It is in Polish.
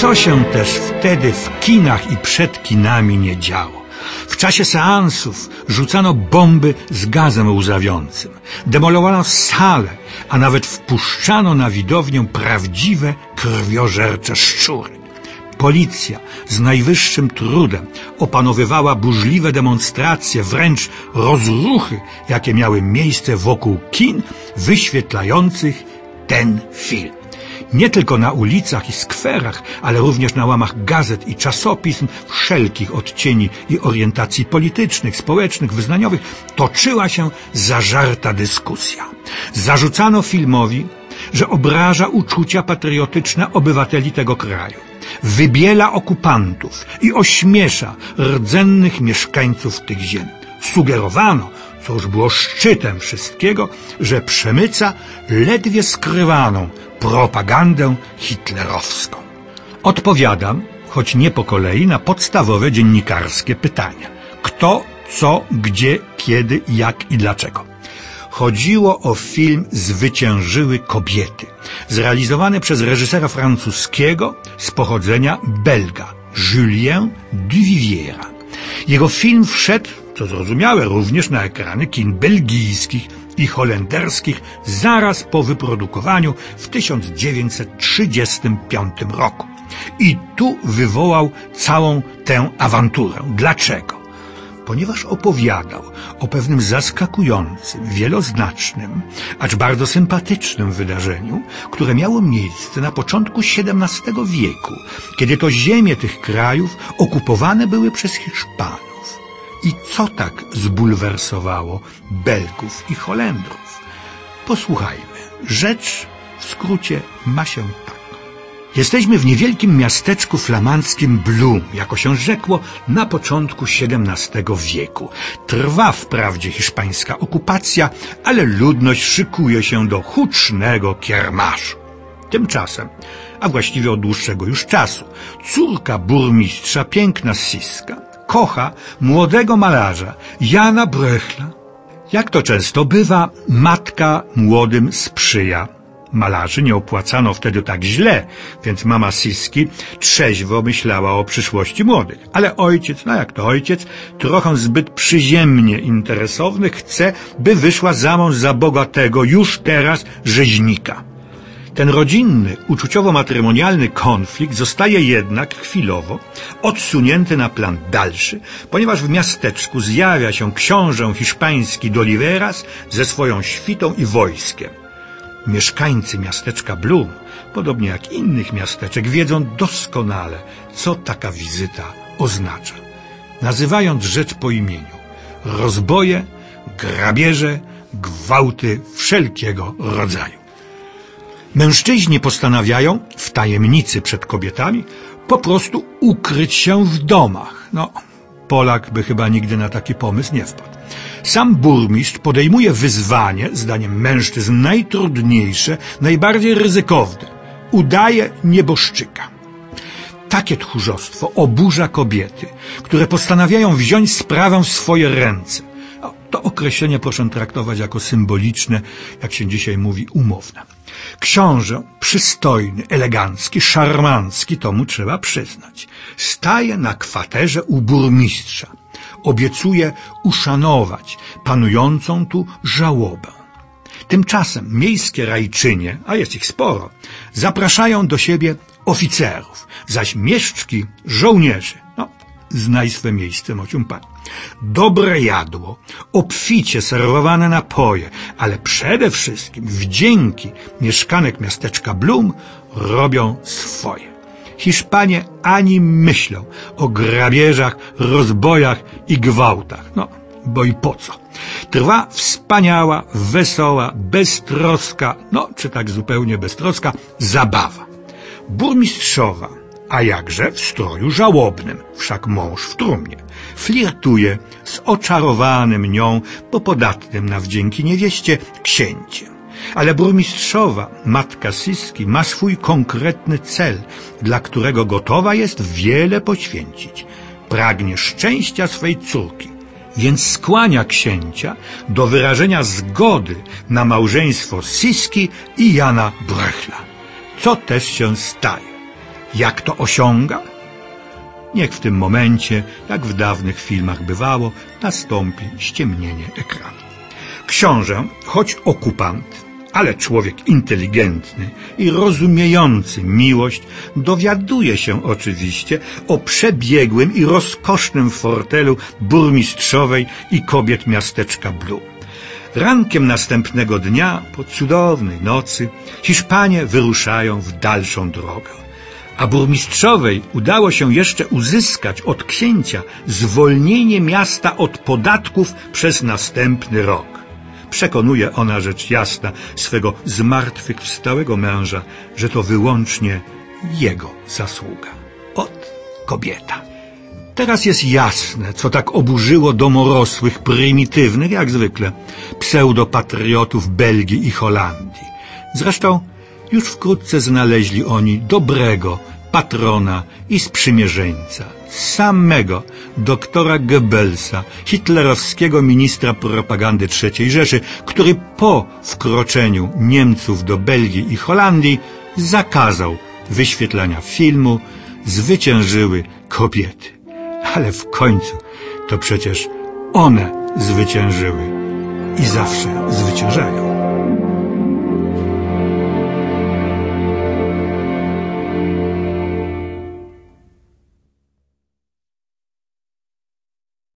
Co się też wtedy w kinach i przed kinami nie działo? W czasie seansów rzucano bomby z gazem łzawiącym, demolowano sale, a nawet wpuszczano na widownię prawdziwe krwiożercze szczury. Policja z najwyższym trudem opanowywała burzliwe demonstracje, wręcz rozruchy, jakie miały miejsce wokół kin wyświetlających ten film. Nie tylko na ulicach i skwerach, ale również na łamach gazet i czasopism wszelkich odcieni i orientacji politycznych, społecznych, wyznaniowych toczyła się zażarta dyskusja. Zarzucano filmowi, że obraża uczucia patriotyczne obywateli tego kraju, wybiela okupantów i ośmiesza rdzennych mieszkańców tych ziem. Sugerowano, co już było szczytem wszystkiego, że przemyca ledwie skrywaną propagandę hitlerowską. Odpowiadam, choć nie po kolei, na podstawowe dziennikarskie pytania. Kto, co, gdzie, kiedy, jak i dlaczego. Chodziło o film Zwyciężyły kobiety, zrealizowany przez reżysera francuskiego z pochodzenia Belga, Julien Duviviera. Jego film wszedł, co zrozumiałe, również na ekrany kin belgijskich i holenderskich zaraz po wyprodukowaniu w 1935 roku. I tu wywołał całą tę awanturę. Dlaczego? Ponieważ opowiadał o pewnym zaskakującym, wieloznacznym, acz bardzo sympatycznym wydarzeniu, które miało miejsce na początku XVII wieku, kiedy to ziemie tych krajów okupowane były przez Hiszpanów. I co tak zbulwersowało Belgów i Holendrów? Posłuchajmy. Rzecz w skrócie ma się. Jesteśmy w niewielkim miasteczku flamandzkim Blum, jako się rzekło, na początku XVII wieku. Trwa wprawdzie hiszpańska okupacja, ale ludność szykuje się do hucznego kiermaszu. Tymczasem, a właściwie od dłuższego już czasu, córka burmistrza, piękna Siska, kocha młodego malarza Jana Brechla. Jak to często bywa, matka młodym sprzyja. Malarzy nie opłacano wtedy tak źle, więc mama Siski trzeźwo myślała o przyszłości młodych. Ale ojciec, no jak to ojciec, trochę zbyt przyziemnie interesowny, chce, by wyszła za mąż za bogatego już teraz rzeźnika. Ten rodzinny, uczuciowo-matrymonialny konflikt zostaje jednak chwilowo odsunięty na plan dalszy, ponieważ w miasteczku zjawia się książę hiszpański Doliveras ze swoją świtą i wojskiem. Mieszkańcy miasteczka Blum, podobnie jak innych miasteczek, wiedzą doskonale, co taka wizyta oznacza. Nazywając rzecz po imieniu, rozboje, grabieże, gwałty wszelkiego rodzaju. Mężczyźni postanawiają, w tajemnicy przed kobietami, po prostu ukryć się w domach. No, Polak by chyba nigdy na taki pomysł nie wpadł. Sam burmistrz podejmuje wyzwanie, zdaniem mężczyzn najtrudniejsze, najbardziej ryzykowne. Udaje nieboszczyka. Takie tchórzostwo oburza kobiety, które postanawiają wziąć sprawę w swoje ręce. To określenie proszę traktować jako symboliczne, jak się dzisiaj mówi, umowne. Książę, przystojny, elegancki, szarmancki, to mu trzeba przyznać. Staje na kwaterze u burmistrza. Obiecuje uszanować panującą tu żałobę. Tymczasem miejskie rajczynie, a jest ich sporo, zapraszają do siebie oficerów, zaś mieszczki żołnierzy. No, znaj swe miejsce, mocium pan. Dobre jadło, obficie serwowane napoje, ale przede wszystkim wdzięki mieszkanek miasteczka Blum robią swoje. Hiszpanie ani myślą o grabieżach, rozbojach i gwałtach. No, bo i po co? Trwa wspaniała, wesoła, beztroska, no czy tak zupełnie beztroska, zabawa. Burmistrzowa, a jakże w stroju żałobnym, wszak mąż w trumnie. Flirtuje z oczarowanym nią, bo podatnym na wdzięki niewieście, księciem. Ale burmistrzowa, matka Siski, ma swój konkretny cel, dla którego gotowa jest wiele poświęcić. Pragnie szczęścia swej córki, więc skłania księcia do wyrażenia zgody na małżeństwo Siski i Jana Brechla. Co też się staje. Jak to osiąga? Niech w tym momencie, jak w dawnych filmach bywało, nastąpi ściemnienie ekranu. Książę, choć okupant, ale człowiek inteligentny i rozumiejący miłość, dowiaduje się oczywiście o przebiegłym i rozkosznym fortelu burmistrzowej i kobiet miasteczka Blue. Rankiem następnego dnia, po cudownej nocy, Hiszpanie wyruszają w dalszą drogę. A burmistrzowej udało się jeszcze uzyskać od księcia zwolnienie miasta od podatków przez następny rok. Przekonuje ona rzecz jasna swego zmartwychwstałego męża, że to wyłącznie jego zasługa. Od kobieta. Teraz jest jasne, co tak oburzyło domorosłych, prymitywnych, jak zwykle, pseudopatriotów Belgii i Holandii. Zresztą już wkrótce znaleźli oni dobrego patrona i sprzymierzeńca, samego doktora Goebbelsa, hitlerowskiego ministra propagandy III Rzeszy, który po wkroczeniu Niemców do Belgii i Holandii zakazał wyświetlania filmu Zwyciężyły kobiety. Ale w końcu to przecież one zwyciężyły i zawsze zwyciężają.